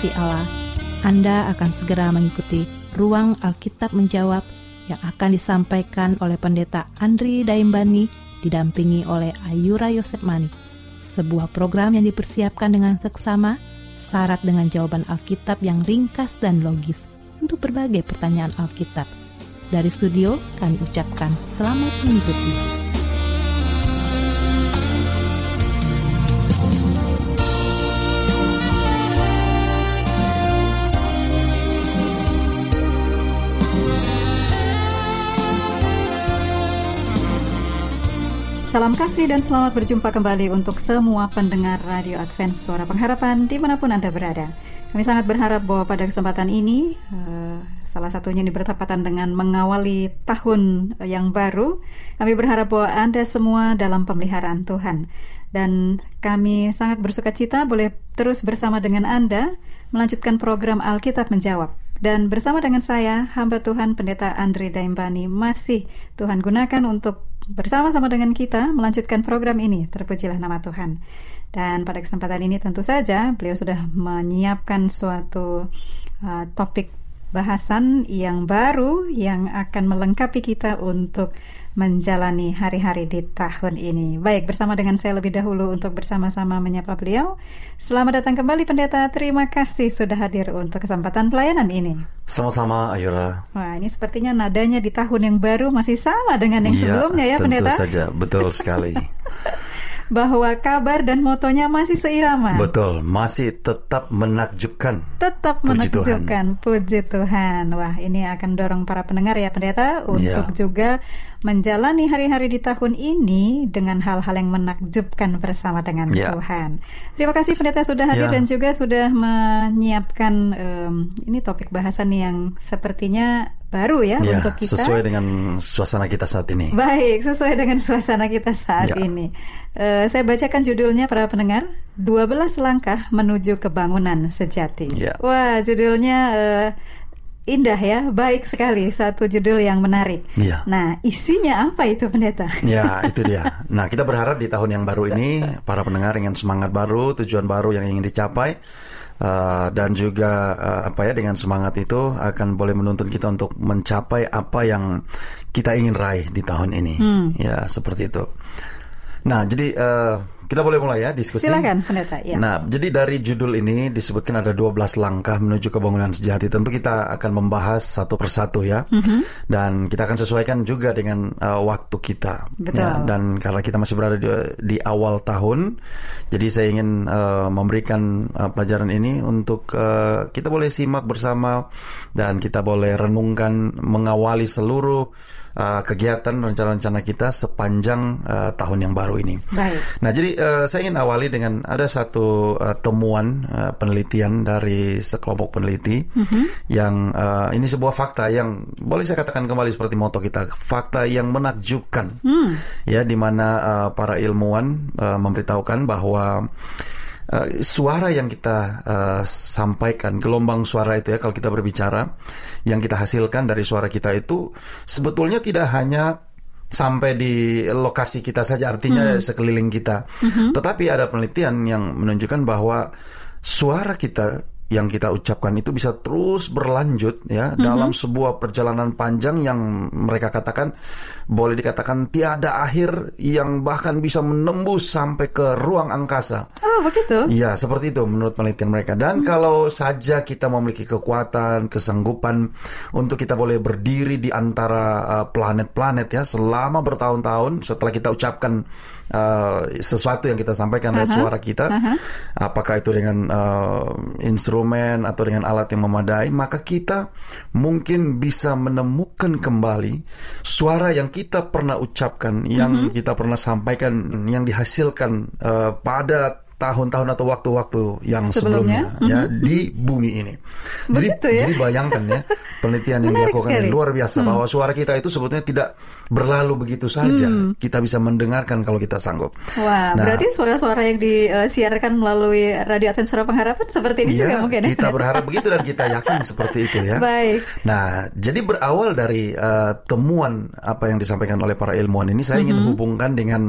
Dikasih Allah, Anda akan segera mengikuti ruang Alkitab menjawab yang akan disampaikan oleh Pendeta Andri Daimbani didampingi oleh Ayura Yosep Mani. Sebuah program yang dipersiapkan dengan seksama, syarat dengan jawaban Alkitab yang ringkas dan logis untuk berbagai pertanyaan Alkitab. Dari studio, kami ucapkan selamat mengikuti. Salam kasih dan selamat berjumpa kembali untuk semua pendengar Radio Advent Suara Pengharapan di mana pun Anda berada. Kami sangat berharap bahwa pada kesempatan ini, uh, salah satunya ini bertepatan dengan mengawali tahun yang baru, kami berharap bahwa Anda semua dalam pemeliharaan Tuhan. Dan kami sangat bersuka cita boleh terus bersama dengan Anda melanjutkan program Alkitab Menjawab. Dan bersama dengan saya, hamba Tuhan Pendeta Andre Daimbani masih Tuhan gunakan untuk bersama-sama dengan kita melanjutkan program ini. Terpujilah nama Tuhan. Dan pada kesempatan ini tentu saja beliau sudah menyiapkan suatu uh, topik bahasan yang baru yang akan melengkapi kita untuk menjalani hari-hari di tahun ini. Baik, bersama dengan saya lebih dahulu untuk bersama-sama menyapa beliau. Selamat datang kembali pendeta. Terima kasih sudah hadir untuk kesempatan pelayanan ini. Sama-sama Ayura. Wah, ini sepertinya nadanya di tahun yang baru masih sama dengan yang ya, sebelumnya ya, tentu pendeta. Tentu saja, betul sekali. bahwa kabar dan motonya masih seirama. Betul, masih tetap menakjubkan. Tetap Puji menakjubkan. Tuhan. Puji Tuhan. Wah, ini akan dorong para pendengar ya pendeta untuk Ya. juga menjalani hari-hari di tahun ini dengan hal-hal yang menakjubkan bersama dengan Ya. Tuhan. Terima kasih pendeta sudah hadir Ya. dan juga sudah menyiapkan em, ini topik bahasan yang sepertinya baru ya, Ya, untuk kita. sesuai dengan suasana kita saat ini. Baik, sesuai dengan suasana kita saat Ya. ini. Eh, saya bacakan judulnya para pendengar, 12 langkah menuju kebangunan sejati. Ya. Wah, judulnya eh, indah ya, baik sekali, satu judul yang menarik. Ya. Nah, isinya apa itu pendeta? Ya, itu dia. Nah, kita berharap di tahun yang baru ini para pendengar dengan semangat baru, tujuan baru yang ingin dicapai uh, dan juga uh, apa ya dengan semangat itu akan boleh menuntun kita untuk mencapai apa yang kita ingin raih di tahun ini. Hmm. Ya, seperti itu. Nah, jadi uh, kita boleh mulai ya diskusi. Silakan pendeta. Ya. Nah, jadi dari judul ini disebutkan ada 12 langkah menuju kebangunan sejati. Tentu kita akan membahas satu persatu ya. Mhm. Dan kita akan sesuaikan juga dengan uh, waktu kita. Betul. Ya, dan karena kita masih berada di, di awal tahun, jadi saya ingin uh, memberikan uh, pelajaran ini untuk uh, kita boleh simak bersama dan kita boleh renungkan mengawali seluruh uh, kegiatan rencana-rencana kita sepanjang uh, tahun yang baru ini. Baik. Nah, jadi eh, saya ingin awali dengan ada satu eh, temuan eh, penelitian dari sekelompok peneliti yang eh, ini sebuah fakta yang boleh saya katakan kembali seperti moto kita, fakta yang menakjubkan. Ya, di mana eh, para ilmuwan eh, memberitahukan bahwa eh, suara yang kita eh, sampaikan, gelombang suara itu ya kalau kita berbicara, yang kita hasilkan dari suara kita itu sebetulnya tidak hanya sampai di lokasi kita saja artinya sekeliling kita. Tetapi ada penelitian yang menunjukkan bahwa suara kita yang kita ucapkan itu bisa terus berlanjut ya mm-hmm. dalam sebuah perjalanan panjang yang mereka katakan boleh dikatakan tiada akhir yang bahkan bisa menembus sampai ke ruang angkasa. Oh, begitu. Iya, seperti itu menurut penelitian mereka. Dan mm-hmm. kalau saja kita memiliki kekuatan, kesanggupan untuk kita boleh berdiri di antara uh, planet-planet ya selama bertahun-tahun setelah kita ucapkan uh, sesuatu yang kita sampaikan uh-huh. suara kita, uh-huh. apakah itu dengan uh, instrumen atau dengan alat yang memadai, maka kita mungkin bisa menemukan kembali suara yang kita pernah ucapkan, yang uh-huh. kita pernah sampaikan, yang dihasilkan uh, pada tahun-tahun atau waktu-waktu yang sebelumnya, sebelumnya ya mm-hmm. di bumi ini. Jadi, ya? jadi bayangkan ya penelitian yang dilakukan ini luar biasa hmm. bahwa suara kita itu sebetulnya tidak berlalu begitu saja. Hmm. Kita bisa mendengarkan kalau kita sanggup. Wah, nah, berarti suara-suara yang disiarkan melalui radio Advent Suara Pengharapan seperti ini ya, juga mungkin. Ya? Kita berharap begitu dan kita yakin seperti itu ya. Baik. Nah, jadi berawal dari uh, temuan apa yang disampaikan oleh para ilmuwan ini, saya ingin mm -hmm. hubungkan dengan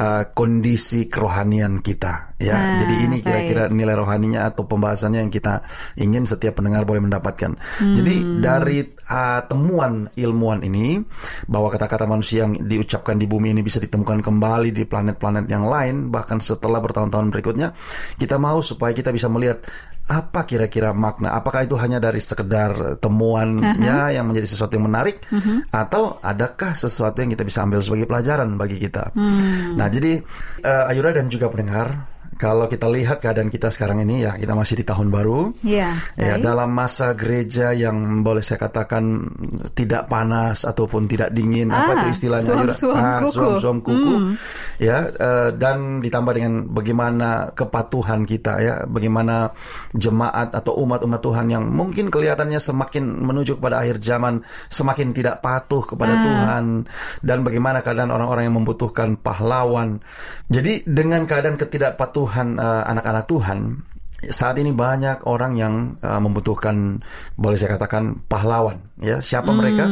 uh, kondisi kerohanian kita Ya, ah, jadi ini kira-kira nilai rohaninya atau pembahasannya yang kita ingin setiap pendengar boleh mendapatkan. Hmm. Jadi dari uh, temuan ilmuwan ini bahwa kata-kata manusia yang diucapkan di bumi ini bisa ditemukan kembali di planet-planet yang lain bahkan setelah bertahun-tahun berikutnya, kita mau supaya kita bisa melihat apa kira-kira makna? Apakah itu hanya dari sekedar temuan uh -huh. ya yang menjadi sesuatu yang menarik uh -huh. atau adakah sesuatu yang kita bisa ambil sebagai pelajaran bagi kita? Hmm. Nah, jadi uh, Ayura dan juga pendengar kalau kita lihat keadaan kita sekarang ini ya kita masih di tahun baru. Iya. Ya, dalam masa gereja yang boleh saya katakan tidak panas ataupun tidak dingin ah, apa itu istilahnya suam, suam ah, kuku. Suam, suam kuku. Mm. Ya, uh, dan ditambah dengan bagaimana kepatuhan kita ya, bagaimana jemaat atau umat-umat Tuhan yang mungkin kelihatannya semakin menuju kepada akhir zaman semakin tidak patuh kepada ah. Tuhan dan bagaimana keadaan orang-orang yang membutuhkan pahlawan. Jadi dengan keadaan ketidakpatuhan Tuhan uh, anak-anak Tuhan saat ini banyak orang yang uh, membutuhkan boleh saya katakan pahlawan ya siapa hmm. mereka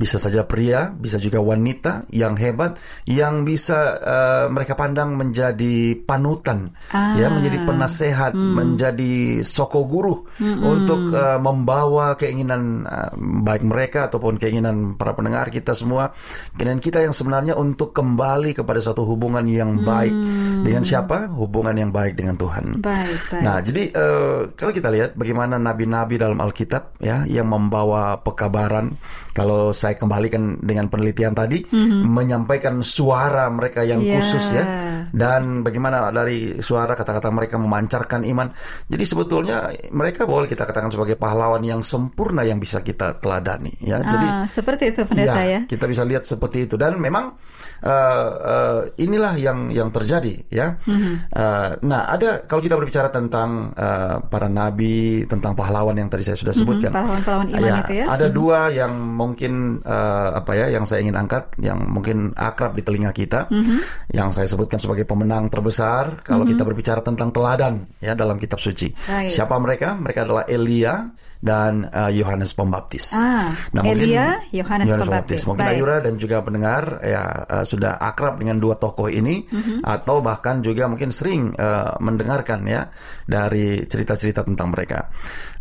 bisa saja pria bisa juga wanita yang hebat yang bisa uh, mereka pandang menjadi panutan ah. ya menjadi penasehat hmm. menjadi soko guru hmm. untuk uh, membawa keinginan uh, baik mereka ataupun keinginan para pendengar kita semua keinginan kita yang sebenarnya untuk kembali kepada suatu hubungan yang baik hmm. dengan siapa hubungan yang baik dengan Tuhan baik Nah, jadi uh, kalau kita lihat bagaimana nabi-nabi dalam Alkitab ya yang membawa pekabaran, kalau saya kembalikan dengan penelitian tadi, mm-hmm. menyampaikan suara mereka yang yeah. khusus ya, dan bagaimana dari suara kata-kata mereka memancarkan iman. Jadi sebetulnya mereka boleh kita katakan sebagai pahlawan yang sempurna yang bisa kita teladani ya. Ah, jadi seperti itu pendeta ya, ya. Kita bisa lihat seperti itu dan memang uh, uh, inilah yang yang terjadi ya. Mm-hmm. Uh, nah, ada kalau kita berbicara tentang uh, para nabi, tentang pahlawan yang tadi saya sudah mhm, sebutkan. Mm-hmm, pahlawan-pahlawan iman ya, itu ya. Ada mm-hmm. dua yang mungkin uh, apa ya, yang saya ingin angkat, yang mungkin akrab di telinga kita, mm-hmm. yang saya sebutkan sebagai pemenang terbesar kalau mm-hmm. kita berbicara tentang teladan ya dalam kitab suci. Right. Siapa mereka? Mereka adalah Elia dan Yohanes uh, Pembaptis. Ah, nah, Elia, Yohanes Pembaptis. Mungkin Baik. Ayura dan juga pendengar ya uh, sudah akrab dengan dua tokoh ini mm-hmm. atau bahkan juga mungkin sering uh, mendengarkan ya dari cerita-cerita tentang mereka.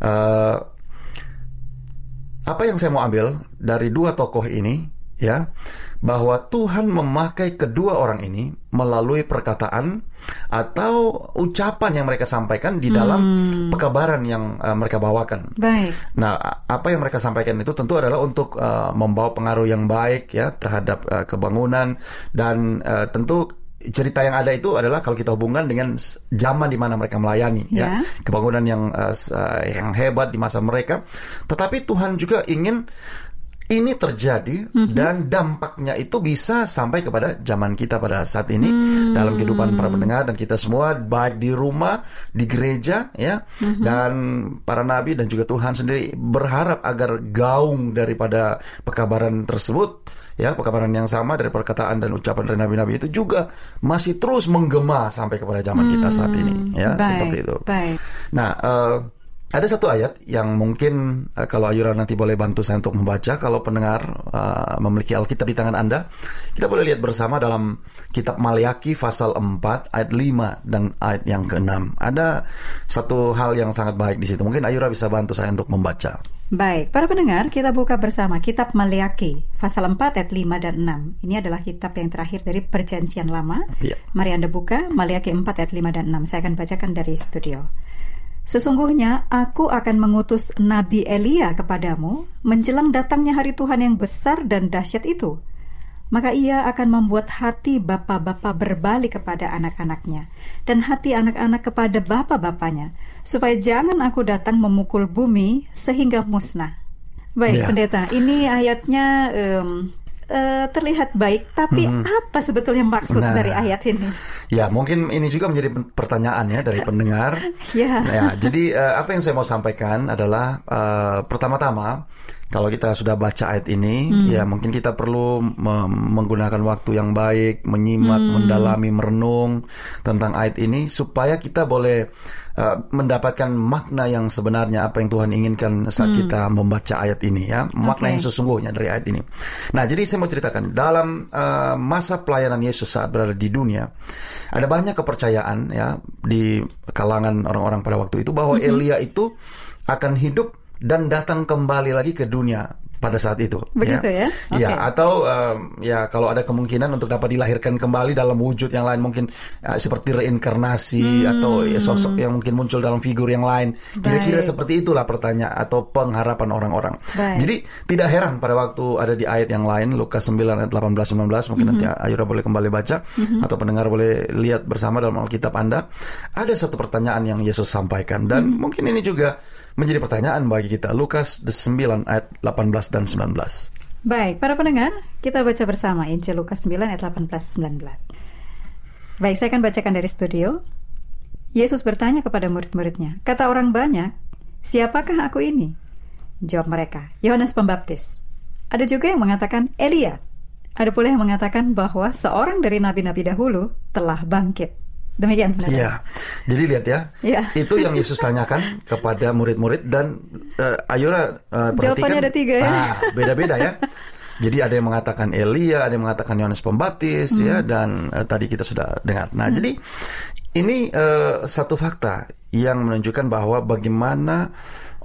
Uh, apa yang saya mau ambil dari dua tokoh ini ya bahwa Tuhan memakai kedua orang ini melalui perkataan atau ucapan yang mereka sampaikan di dalam hmm. pekabaran yang uh, mereka bawakan. Baik. Nah, apa yang mereka sampaikan itu tentu adalah untuk uh, membawa pengaruh yang baik ya terhadap uh, kebangunan dan uh, tentu cerita yang ada itu adalah kalau kita hubungkan dengan zaman di mana mereka melayani yeah. ya kebangunan yang uh, yang hebat di masa mereka tetapi Tuhan juga ingin ini terjadi mm-hmm. dan dampaknya itu bisa sampai kepada zaman kita pada saat ini mm-hmm. dalam kehidupan para pendengar dan kita semua baik di rumah, di gereja ya mm-hmm. dan para nabi dan juga Tuhan sendiri berharap agar gaung daripada pekabaran tersebut ya pekabaran yang sama dari perkataan dan ucapan dari nabi-nabi itu juga masih terus menggema sampai kepada zaman kita saat ini ya baik, seperti itu. Baik. Nah, uh, ada satu ayat yang mungkin uh, kalau Ayura nanti boleh bantu saya untuk membaca kalau pendengar uh, memiliki Alkitab di tangan Anda, kita boleh lihat bersama dalam kitab Maliaki pasal 4 ayat 5 dan ayat yang ke-6. Ada satu hal yang sangat baik di situ. Mungkin Ayura bisa bantu saya untuk membaca. Baik, para pendengar, kita buka bersama kitab Maliaki pasal 4 ayat 5 dan 6. Ini adalah kitab yang terakhir dari Perjanjian Lama. Ya. Mari Anda buka Maliaki 4 ayat 5 dan 6. Saya akan bacakan dari studio. Sesungguhnya aku akan mengutus Nabi Elia kepadamu menjelang datangnya hari Tuhan yang besar dan dahsyat itu. Maka ia akan membuat hati bapak-bapak berbalik kepada anak-anaknya dan hati anak-anak kepada bapak-bapaknya, supaya jangan aku datang memukul bumi sehingga musnah. Baik, Ya. pendeta, ini ayatnya em, eh, terlihat baik, tapi apa sebetulnya maksud Nah. dari ayat ini? Ya, mungkin ini juga menjadi pertanyaan ya dari pendengar. Ya. Ya, jadi eh, apa yang saya mau sampaikan adalah eh, pertama-tama kalau kita sudah baca ayat ini, ya mungkin kita perlu me- menggunakan waktu yang baik, menyimak, mendalami, merenung tentang ayat ini supaya kita boleh eh, mendapatkan makna yang sebenarnya apa yang Tuhan inginkan saat kita membaca ayat ini ya, makna Oke. yang sesungguhnya dari ayat ini. Nah, jadi saya mau ceritakan dalam eh, masa pelayanan Yesus saat berada di dunia, ada banyak kepercayaan ya di kalangan orang-orang pada waktu itu bahwa Elia itu akan hidup dan datang kembali lagi ke dunia pada saat itu. Begitu ya? Iya, Oke. atau em, ya kalau ada kemungkinan untuk dapat dilahirkan kembali dalam wujud yang lain mungkin eh, seperti reinkarnasi atau ya, sosok yang mungkin muncul dalam figur yang lain. Kira-kira seperti itulah pertanyaan atau pengharapan orang-orang. Jadi tidak heran pada waktu ada di ayat yang lain Lukas 9 ayat 18 19 mungkin nanti Ayura boleh kembali baca atau pendengar boleh lihat bersama dalam Alkitab Anda. Ada satu pertanyaan yang Yesus sampaikan dan mungkin ini juga menjadi pertanyaan bagi kita. Lukas 9 ayat 18 dan 19. Baik, para pendengar, kita baca bersama Injil Lukas 9 ayat 18-19. Baik, saya akan bacakan dari studio. Yesus bertanya kepada murid-muridnya, kata orang banyak, siapakah aku ini? Jawab mereka, Yohanes Pembaptis. Ada juga yang mengatakan Elia. Ada pula yang mengatakan bahwa seorang dari nabi-nabi dahulu telah bangkit. Demikian benar. Iya. Jadi lihat ya. Iya. Itu yang Yesus tanyakan kepada murid-murid dan Ayura eh, perhatikan. Jawabannya ada tiga ya. Ah, beda-beda ya. Jadi ada yang mengatakan Elia, ada yang mengatakan Yohanes Pembaptis ya Hmm. dan eh, tadi kita sudah dengar. Nah, jadi ini eh, satu fakta yang menunjukkan bahwa bagaimana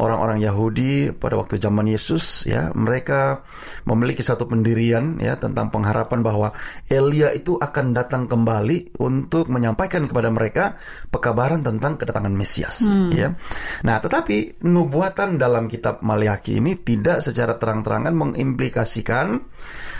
orang-orang Yahudi pada waktu zaman Yesus ya mereka memiliki satu pendirian ya tentang pengharapan bahwa Elia itu akan datang kembali untuk menyampaikan kepada mereka pekabaran tentang kedatangan Mesias ya. Nah, tetapi nubuatan dalam kitab Maliaki ini tidak secara terang-terangan mengimplikasikan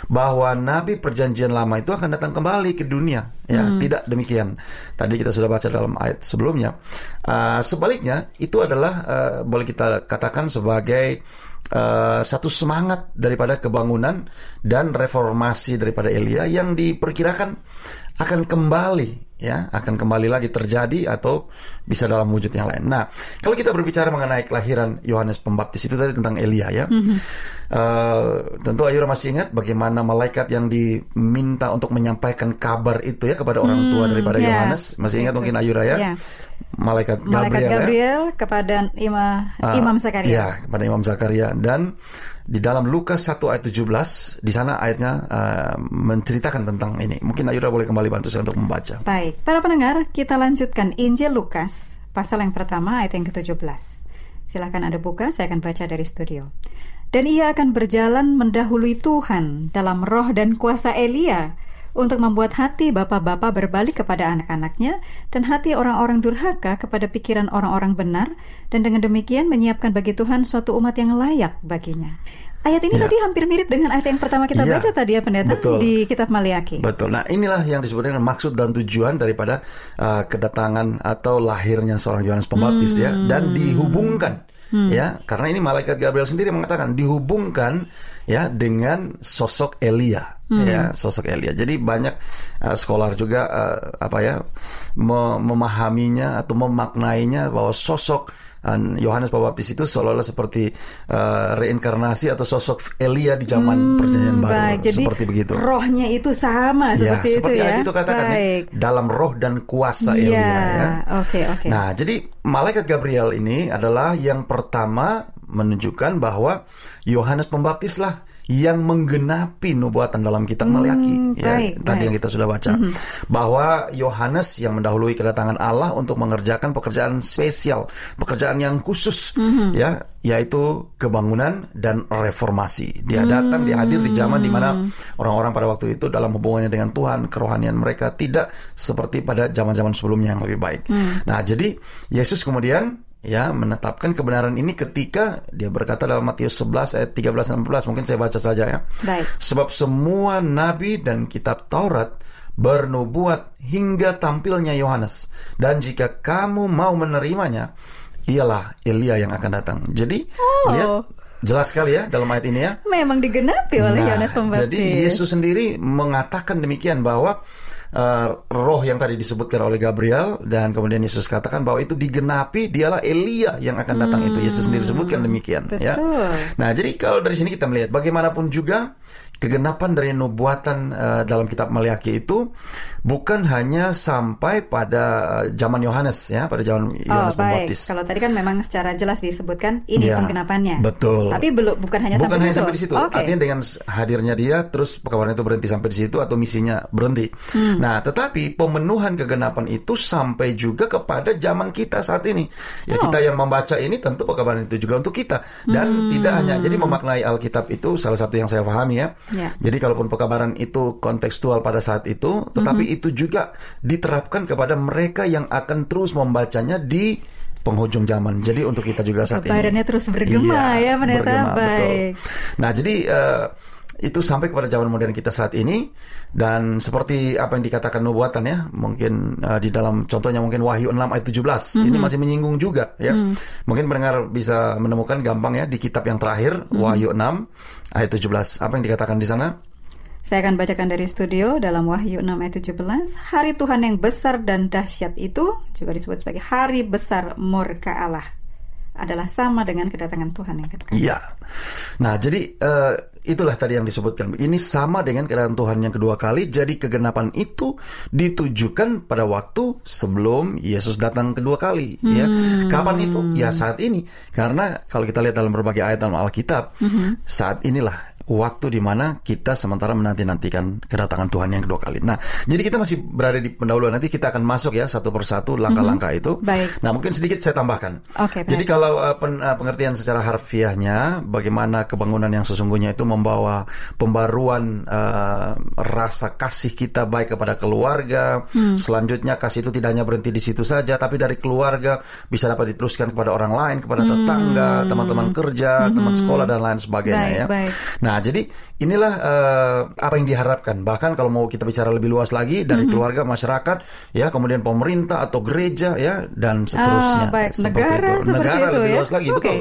bahwa nabi perjanjian lama itu akan datang kembali ke dunia. Ya tidak demikian. Tadi kita sudah baca dalam ayat sebelumnya. Uh, sebaliknya itu adalah uh, boleh kita katakan sebagai uh, satu semangat daripada kebangunan dan reformasi daripada Elia yang diperkirakan akan kembali ya akan kembali lagi terjadi atau bisa dalam wujud yang lain. Nah, kalau kita berbicara mengenai kelahiran Yohanes Pembaptis itu tadi tentang Elia ya, Eh, tentu Ayura masih ingat bagaimana malaikat yang diminta untuk menyampaikan kabar itu ya kepada orang tua daripada ya. Yohanes. Masih ingat mungkin Ayura ya? Ya. Malaikat Gabriel, Malaikat ya? Gabriel kepada Ima- Ah, Imam Zakaria. Ya, kepada Imam Zakaria dan di dalam Lukas 1 ayat 17 di sana ayatnya eh, menceritakan tentang ini. Mungkin Ayura boleh kembali bantu saya untuk membaca. Baik, para pendengar, kita lanjutkan Injil Lukas, pasal yang pertama ayat yang ke-17. Silahkan Anda buka, saya akan baca dari studio. Dan ia akan berjalan mendahului Tuhan dalam roh dan kuasa Elia untuk membuat hati bapak-bapak berbalik kepada anak-anaknya dan hati orang-orang durhaka kepada pikiran orang-orang benar dan dengan demikian menyiapkan bagi Tuhan suatu umat yang layak baginya. Ayat ini Ya. tadi hampir mirip dengan ayat yang pertama kita Iya, baca tadi ya pendeta betul. di kitab Maliaki. Betul. Nah, inilah yang disebut dengan maksud dan tujuan daripada uh, kedatangan atau lahirnya seorang Yohanes Pembaptis ya dan dihubungkan ya karena ini malaikat Gabriel sendiri mengatakan dihubungkan ya dengan sosok Elia hmm. ya sosok Elia. Jadi banyak uh, scholar juga uh, apa ya memahaminya atau memaknainya bahwa sosok Yohanes Pembaptis itu seolah-olah seperti uh, reinkarnasi atau sosok Elia di zaman hmm, perjanjian baru baik. Jadi, seperti begitu. Rohnya itu sama ya, seperti, seperti itu ya. itu katakan ya, dalam roh dan kuasa ya, Elia ya. Oke, okay, oke. Okay. Nah, jadi malaikat Gabriel ini adalah yang pertama menunjukkan bahwa Yohanes Pembaptislah yang menggenapi nubuatan dalam kitab hmm, Maliaki ya baik, tadi yang kita sudah baca mm -hmm. bahwa Yohanes yang mendahului kedatangan Allah untuk mengerjakan pekerjaan spesial pekerjaan yang khusus mm -hmm. ya yaitu kebangunan dan reformasi dia hmm. datang dia hadir di zaman di mana orang-orang pada waktu itu dalam hubungannya dengan Tuhan kerohanian mereka tidak seperti pada zaman-zaman sebelumnya yang lebih baik mm. nah jadi Yesus kemudian ya menetapkan kebenaran ini ketika dia berkata dalam Matius 11 ayat 13 16 mungkin saya baca saja ya. Baik. Sebab semua nabi dan kitab Taurat bernubuat hingga tampilnya Yohanes dan jika kamu mau menerimanya ialah Elia yang akan datang. Jadi oh. lihat Jelas sekali ya dalam ayat ini ya. Memang digenapi oleh nah, Yohanes Pembaptis. Jadi Yesus sendiri mengatakan demikian bahwa uh, roh yang tadi disebutkan oleh Gabriel dan kemudian Yesus katakan bahwa itu digenapi dialah Elia yang akan datang hmm, itu Yesus sendiri sebutkan demikian ya. betul. ya. Nah, jadi kalau dari sini kita melihat bagaimanapun juga kegenapan dari nubuatan uh, dalam kitab Maliaki itu bukan hanya sampai pada eh, zaman Yohanes ya, pada zaman Yohanes oh, Pembaptis. Kalau tadi kan memang secara jelas disebutkan ini ya, penggenapannya. Betul. Tapi belum bukan hanya bukan sampai hanya situ. sampai di situ. Okay. Artinya dengan hadirnya dia terus pekabaran itu berhenti sampai di situ atau misinya berhenti. Hmm. Nah, tetapi pemenuhan kegenapan itu sampai juga kepada zaman kita saat ini. Ya oh. kita yang membaca ini tentu pekabaran itu juga untuk kita dan hmm. tidak hanya jadi memaknai Alkitab itu salah satu yang saya pahami ya. Yeah. Jadi kalaupun pekabaran itu kontekstual pada saat itu, tetapi hmm. itu juga diterapkan kepada mereka yang akan terus membacanya di penghujung zaman. Jadi untuk kita juga saat Kebarannya ini. terus bergema iya, ya pendeta. Baik. Betul. Nah, jadi uh, itu sampai kepada zaman modern kita saat ini dan seperti apa yang dikatakan nubuatan ya mungkin uh, di dalam contohnya mungkin Wahyu 6 ayat 17 mm-hmm. ini masih menyinggung juga ya mm. mungkin pendengar bisa menemukan gampang ya di kitab yang terakhir mm-hmm. Wahyu 6 ayat 17 apa yang dikatakan di sana saya akan bacakan dari studio dalam Wahyu 6 ayat 17 hari Tuhan yang besar dan dahsyat itu juga disebut sebagai hari besar murka Allah adalah sama dengan kedatangan Tuhan yang kedua. Iya. Nah, jadi uh, itulah tadi yang disebutkan. Ini sama dengan kedatangan Tuhan yang kedua kali. Jadi kegenapan itu ditujukan pada waktu sebelum Yesus datang kedua kali. Ya. Hmm. Ya, kapan itu? Ya saat ini. Karena kalau kita lihat dalam berbagai ayat dalam Alkitab, hmm. saat inilah waktu di mana kita sementara menanti-nantikan kedatangan Tuhan yang kedua kali. Nah, jadi kita masih berada di pendahuluan. Nanti kita akan masuk ya satu persatu langkah-langkah itu. Baik. Nah, mungkin sedikit saya tambahkan. Okay, jadi kalau uh, pen, uh, pengertian secara harfiahnya, bagaimana kebangunan yang sesungguhnya itu membawa pembaruan uh, rasa kasih kita baik kepada keluarga. Hmm. Selanjutnya kasih itu tidak hanya berhenti di situ saja, tapi dari keluarga bisa dapat diteruskan kepada orang lain, kepada tetangga, hmm. teman-teman kerja, hmm. teman sekolah dan lain sebagainya baik, ya. Baik. Nah, jadi inilah uh, apa yang diharapkan. Bahkan kalau mau kita bicara lebih luas lagi dari mm-hmm. keluarga, masyarakat, ya kemudian pemerintah atau gereja, ya dan seterusnya. Ah, baik. Seperti negara, itu. Seperti negara itu, lebih ya? luas lagi, okay. betul.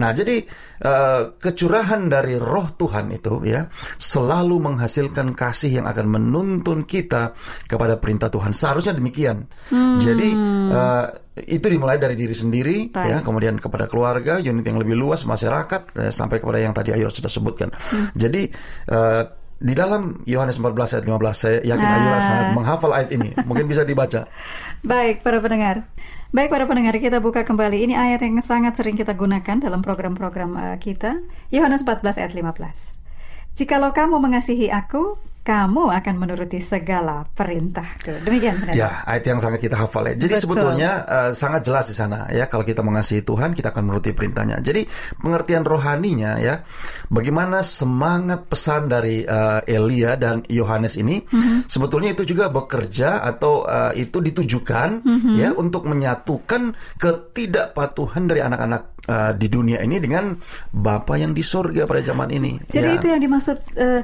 Nah, jadi uh, kecurahan dari Roh Tuhan itu, ya selalu menghasilkan kasih yang akan menuntun kita kepada perintah Tuhan. Seharusnya demikian. Hmm. Jadi uh, itu dimulai dari diri sendiri Baik. ya kemudian kepada keluarga unit yang lebih luas masyarakat eh, sampai kepada yang tadi Ayura sudah sebutkan hmm. jadi uh, di dalam Yohanes 14 ayat 15 saya yakin ah. Ayura sangat menghafal ayat ini. Mungkin bisa dibaca. Baik para pendengar. Baik para pendengar kita buka kembali. Ini ayat yang sangat sering kita gunakan dalam program-program uh, kita. Yohanes 14 ayat 15 Jikalau kamu mengasihi aku kamu akan menuruti segala perintah. Demikian benar. Ya, ayat yang sangat kita hafal ya. Jadi Betul. sebetulnya uh, sangat jelas di sana ya kalau kita mengasihi Tuhan kita akan menuruti perintahnya. Jadi pengertian rohaninya ya bagaimana semangat pesan dari uh, Elia dan Yohanes ini mm-hmm. sebetulnya itu juga bekerja atau uh, itu ditujukan mm-hmm. ya untuk menyatukan ketidakpatuhan dari anak-anak uh, di dunia ini dengan Bapa yang di sorga pada zaman ini. Jadi ya. itu yang dimaksud uh,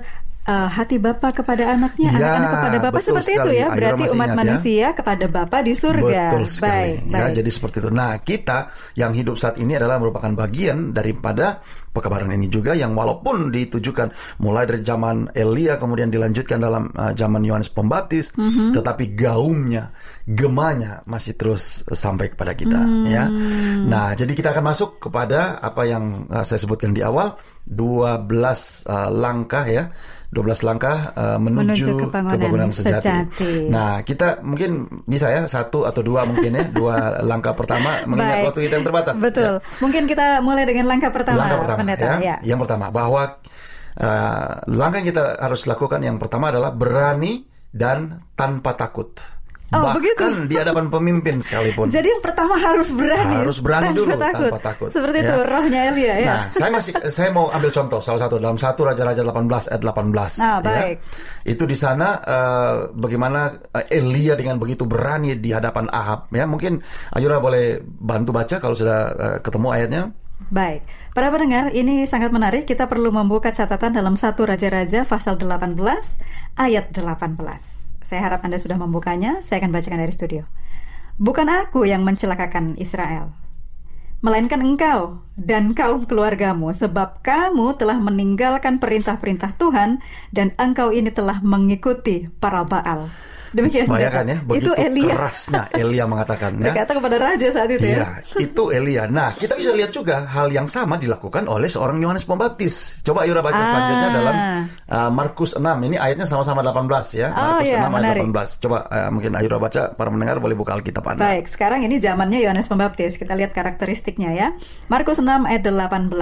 uh, hati Bapak kepada anaknya, Ya, anak-anak kepada Bapak betul seperti itu sekali. ya. Akhirnya Berarti umat ingat ya. manusia kepada Bapak di surga. Betul sekali. Baik, ya, baik. jadi seperti itu. Nah, kita yang hidup saat ini adalah merupakan bagian daripada pekabaran ini juga yang walaupun ditujukan mulai dari zaman Elia kemudian dilanjutkan dalam uh, zaman Yohanes Pembaptis, Mhm. tetapi gaumnya, gemanya masih terus sampai kepada kita Hmm. ya. Nah, jadi kita akan masuk kepada apa yang uh, saya sebutkan di awal 12 uh, langkah ya. 12 langkah uh, menuju, Menuju kebangunan sejati. Nah, kita mungkin bisa ya satu atau dua mungkin ya dua langkah pertama mengingat Baik. waktu kita yang terbatas. Betul. Ya. Mungkin kita mulai dengan langkah pertama, Langkah pertama Pendeta. ya. ya. Yang pertama bahwa uh, langkah yang kita harus lakukan yang pertama adalah berani dan tanpa takut. Oh, Bahkan begitu. di hadapan pemimpin sekalipun. Jadi yang pertama harus berani. Harus berani tanpa dulu, takut. tanpa takut. Seperti Ya. itu rohnya Elia ya. Nah, saya masih saya mau ambil contoh salah satu dalam satu Raja-Raja 18 ayat 18. Nah, ya. baik. Itu di sana eh, bagaimana eh, Elia dengan begitu berani di hadapan Ahab ya. Mungkin Ayura boleh bantu baca kalau sudah eh, ketemu ayatnya. Baik, para pendengar, ini sangat menarik. Kita perlu membuka catatan dalam satu Raja-Raja pasal 18 ayat 18. Saya harap Anda sudah membukanya. Saya akan bacakan dari studio. Bukan aku yang mencelakakan Israel, melainkan engkau dan kaum keluargamu, sebab kamu telah meninggalkan perintah-perintah Tuhan dan engkau ini telah mengikuti para Baal. Demikian Bayangkan ya, begitu itu Elia kerasnya Elia mengatakan ya. berkata kepada raja saat itu ya. Iya, itu Elia. Nah, kita bisa lihat juga hal yang sama dilakukan oleh seorang Yohanes Pembaptis. Coba Ayura baca Ah. selanjutnya dalam uh, Markus 6. Ini ayatnya sama-sama 18 ya. Oh, Markus iya, 6 ayat menarik. 18. Coba uh, mungkin Ayura baca, para mendengar boleh buka Alkitab Anda. Baik, sekarang ini zamannya Yohanes Pembaptis. Kita lihat karakteristiknya ya. Markus 6 ayat 18.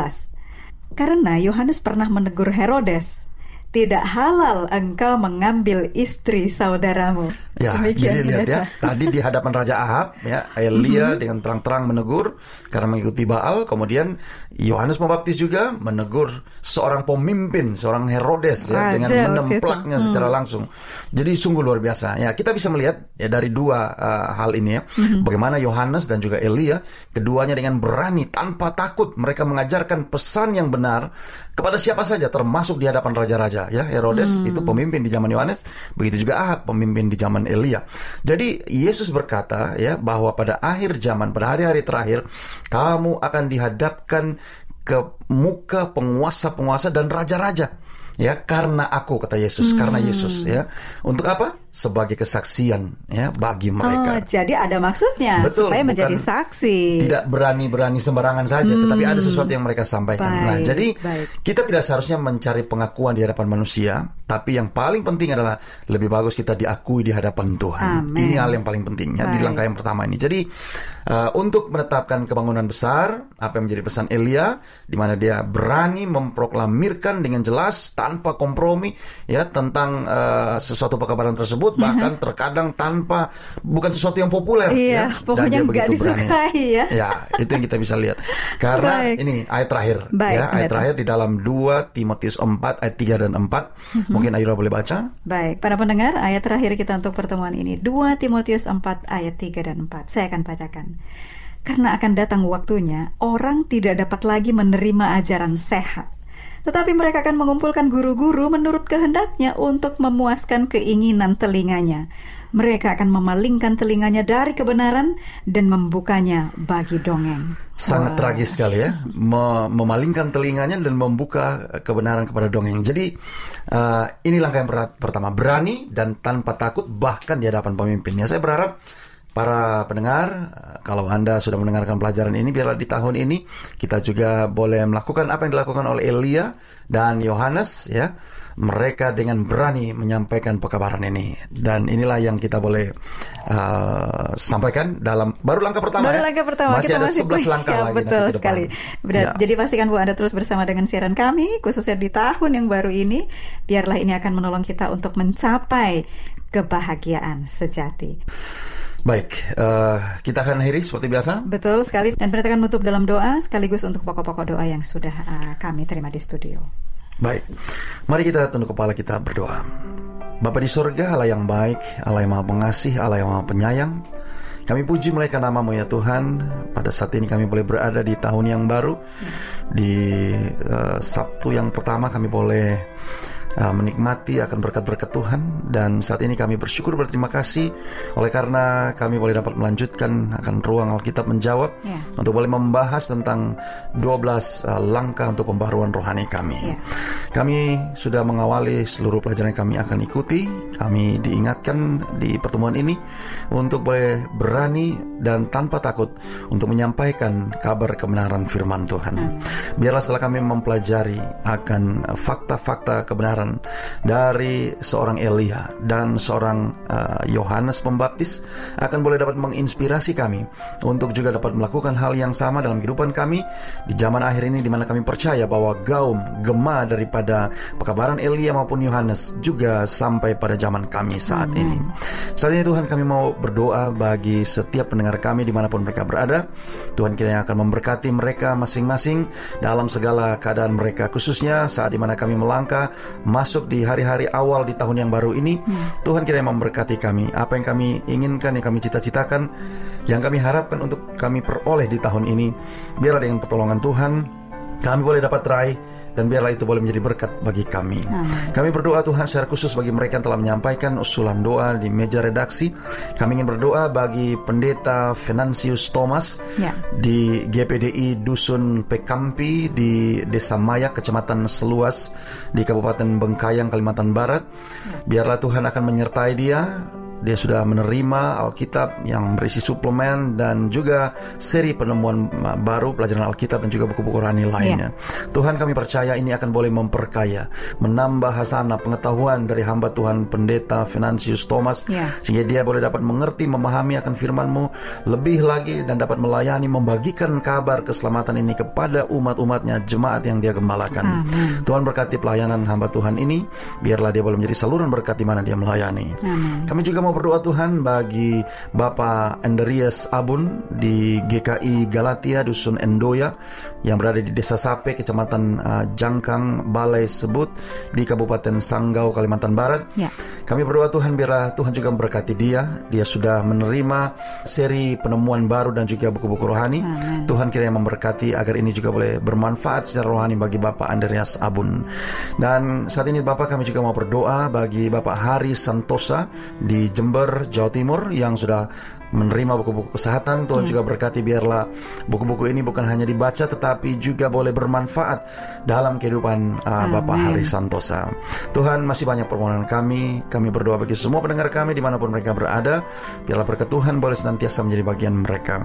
Karena Yohanes pernah menegur Herodes, tidak halal engkau mengambil istri saudaramu. Ya, Demikian, jadi lihat ya, tadi di hadapan Raja Ahab, ya, Elia dengan terang-terang menegur karena mengikuti Baal. Kemudian Yohanes Pembaptis juga menegur seorang pemimpin, seorang Herodes Raja ya, dengan waktu itu. menempelaknya Hmm. secara langsung. Jadi sungguh luar biasa. Ya, kita bisa melihat ya dari dua uh, hal ini ya, Hmm. bagaimana Yohanes dan juga Elia keduanya dengan berani tanpa takut mereka mengajarkan pesan yang benar kepada siapa saja termasuk di hadapan raja-raja ya Herodes Hmm. itu pemimpin di zaman Yohanes begitu juga Ahab pemimpin di zaman Elia jadi Yesus berkata ya bahwa pada akhir zaman pada hari-hari terakhir kamu akan dihadapkan ke muka penguasa-penguasa dan raja-raja ya karena aku kata Yesus karena Hmm. Yesus ya untuk apa sebagai kesaksian ya bagi mereka Oh, jadi ada maksudnya Betul, supaya menjadi saksi. tidak berani-berani sembarangan saja, tetapi ada sesuatu yang mereka sampaikan. nah, Baik, jadi baik. kita tidak seharusnya mencari pengakuan di hadapan manusia, tapi yang paling penting adalah lebih bagus kita diakui di hadapan Tuhan. Amin. Ini hal yang paling penting ya di langkah yang pertama ini. Jadi uh, untuk menetapkan kebangunan besar, apa yang menjadi pesan Elia, di mana dia berani memproklamirkan dengan jelas tanpa kompromi ya tentang uh, sesuatu pekabaran tersebut, bahkan terkadang tanpa bukan sesuatu yang populer. Iya, ya, dan pokoknya dia nggak begitu berani. disukai ya. Ya, itu yang kita bisa lihat. Karena Baik. ini ayat terakhir Baik, ya, ayat pendeta. terakhir di dalam 2 Timotius 4 ayat 3 dan 4. Mhm. Mungkin Ayura boleh baca? Baik, para pendengar, ayat terakhir kita untuk pertemuan ini 2 Timotius 4 ayat 3 dan 4. Saya akan bacakan. Karena akan datang waktunya, orang tidak dapat lagi menerima ajaran sehat. Tetapi mereka akan mengumpulkan guru-guru menurut kehendaknya untuk memuaskan keinginan telinganya. Mereka akan memalingkan telinganya dari kebenaran dan membukanya bagi dongeng. Sangat Wah. tragis sekali ya, Me- memalingkan telinganya dan membuka kebenaran kepada dongeng. Jadi uh, ini langkah yang per- pertama, berani dan tanpa takut bahkan di hadapan pemimpinnya. Saya berharap para pendengar, kalau Anda sudah mendengarkan pelajaran ini, biarlah di tahun ini kita juga boleh melakukan apa yang dilakukan oleh Elia dan Yohanes ya. Mereka dengan berani menyampaikan pekabaran ini dan inilah yang kita boleh uh, sampaikan dalam baru langkah pertama Baru ya. langkah pertama Masih kita ada masih 11 langkah ya, lagi betul sekali. Benar. Ya. Jadi pastikan Bu Anda terus bersama dengan siaran kami khususnya di tahun yang baru ini. Biarlah ini akan menolong kita untuk mencapai kebahagiaan sejati. Baik, eh, kita akan akhiri seperti biasa. Betul sekali dan pendeta akan menutup dalam doa sekaligus untuk pokok-pokok doa yang sudah uh, kami terima di studio. Baik, mari kita tunduk kepala kita berdoa. Bapa di sorga, Allah yang baik, Allah yang maha pengasih, Allah yang maha penyayang. Kami puji mereka namamu ya Tuhan. Pada saat ini kami boleh berada di tahun yang baru. Di eh, Sabtu yang pertama kami boleh uh, menikmati akan berkat-berkat Tuhan dan saat ini kami bersyukur berterima kasih oleh karena kami boleh dapat melanjutkan akan ruang Alkitab menjawab yeah. untuk boleh membahas tentang 12 uh, langkah untuk pembaruan rohani kami. Yeah. Kami sudah mengawali seluruh pelajaran yang kami akan ikuti. Kami diingatkan di pertemuan ini untuk boleh berani dan tanpa takut untuk menyampaikan kabar kebenaran firman Tuhan. Hmm. Biarlah setelah kami mempelajari akan fakta-fakta kebenaran dari seorang Elia dan seorang uh, Yohanes uh, Pembaptis akan boleh dapat menginspirasi kami untuk juga dapat melakukan hal yang sama dalam kehidupan kami di zaman akhir ini di mana kami percaya bahwa gaum gema daripada pekabaran Elia maupun Yohanes juga sampai pada zaman kami saat ini. Saat ini Tuhan kami mau berdoa bagi setiap pendengar kami di mana pun mereka berada. Tuhan kiranya akan memberkati mereka masing-masing dalam segala keadaan mereka khususnya saat di mana kami melangkah masuk di hari-hari awal di tahun yang baru ini. Hmm. Tuhan kiranya memberkati kami apa yang kami inginkan yang kami cita-citakan yang kami harapkan untuk kami peroleh di tahun ini. Biarlah dengan pertolongan Tuhan kami boleh dapat raih dan biarlah itu boleh menjadi berkat bagi kami. Amin. Kami berdoa Tuhan secara khusus bagi mereka yang telah menyampaikan usulan doa di meja redaksi. Kami ingin berdoa bagi pendeta Venansius Thomas ya. di GPDI Dusun Pekampi di Desa Maya, Kecamatan Seluas di Kabupaten Bengkayang, Kalimantan Barat. Ya. Biarlah Tuhan akan menyertai dia dia sudah menerima Alkitab yang berisi suplemen dan juga seri penemuan baru pelajaran Alkitab dan juga buku-buku rohani lainnya. Yeah. Tuhan kami percaya ini akan boleh memperkaya, menambah hasanah pengetahuan dari hamba Tuhan Pendeta Finansius Thomas yeah. sehingga dia boleh dapat mengerti, memahami akan firman-Mu lebih lagi dan dapat melayani, membagikan kabar keselamatan ini kepada umat-umatnya, jemaat yang dia gembalakan. Amen. Tuhan berkati pelayanan hamba Tuhan ini, biarlah dia boleh menjadi saluran berkat di mana dia melayani. Kami juga mau berdoa Tuhan bagi Bapak Enderias Abun di GKI Galatia Dusun Endoya yang berada di Desa Sape, Kecamatan uh, Jangkang, Balai Sebut di Kabupaten Sanggau, Kalimantan Barat. Ya. Kami berdoa Tuhan biar Tuhan juga memberkati dia. Dia sudah menerima seri penemuan baru dan juga buku-buku rohani. Amen. Tuhan kiranya memberkati agar ini juga boleh bermanfaat secara rohani bagi Bapak Andreas Abun. Dan saat ini Bapak kami juga mau berdoa bagi Bapak Hari Santosa di Jember, Jawa Timur yang sudah menerima buku-buku kesehatan. Tuhan yeah. juga berkati biarlah buku-buku ini bukan hanya dibaca tetapi juga boleh bermanfaat dalam kehidupan uh, Bapak Hari Santosa. Tuhan masih banyak permohonan kami. Kami berdoa bagi semua pendengar kami di mana pun mereka berada. Biarlah berkat Tuhan boleh senantiasa menjadi bagian mereka.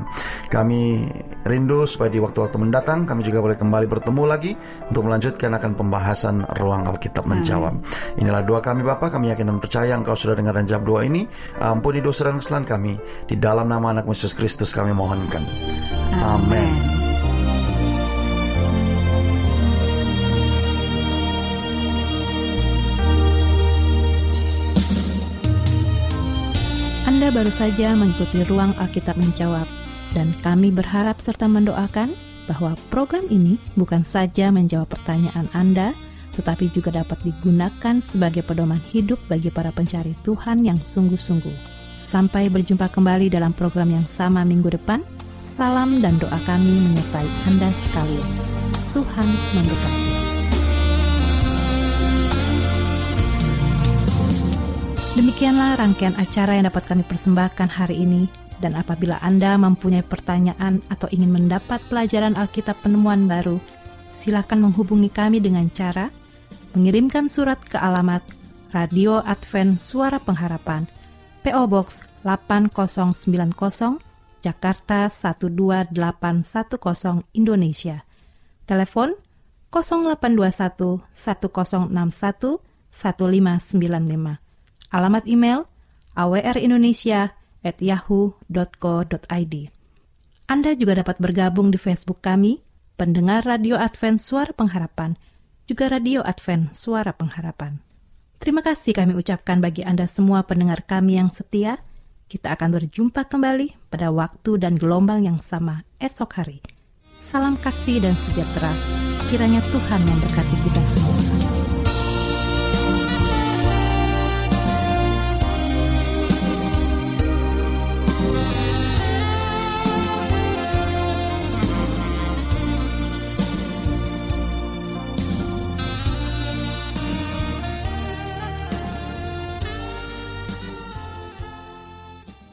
Kami rindu supaya di waktu-waktu mendatang kami juga boleh kembali bertemu lagi untuk melanjutkan akan pembahasan ruang Alkitab menjawab. Inilah doa kami Bapak. Kami yakin dan percaya Engkau sudah dengar dan jawab doa ini. Ampuni dosa dan kesalahan kami di dalam nama anak Yesus Kristus kami mohonkan. Amin. Anda baru saja mengikuti ruang Alkitab menjawab dan kami berharap serta mendoakan bahwa program ini bukan saja menjawab pertanyaan Anda, tetapi juga dapat digunakan sebagai pedoman hidup bagi para pencari Tuhan yang sungguh-sungguh. Sampai berjumpa kembali dalam program yang sama minggu depan. Salam dan doa kami menyertai Anda sekalian. Tuhan memberkati. Demikianlah rangkaian acara yang dapat kami persembahkan hari ini. Dan apabila Anda mempunyai pertanyaan atau ingin mendapat pelajaran Alkitab penemuan baru, silakan menghubungi kami dengan cara mengirimkan surat ke alamat Radio Advent Suara Pengharapan – PO Box 8090 Jakarta 12810 Indonesia. Telepon 0821 1061 1595. Alamat email awrindonesia@yahoo.co.id. Anda juga dapat bergabung di Facebook kami, pendengar Radio Advent Suara Pengharapan, juga Radio Advent Suara Pengharapan. Terima kasih kami ucapkan bagi Anda semua pendengar kami yang setia. Kita akan berjumpa kembali pada waktu dan gelombang yang sama esok hari. Salam kasih dan sejahtera. Kiranya Tuhan memberkati kita semua.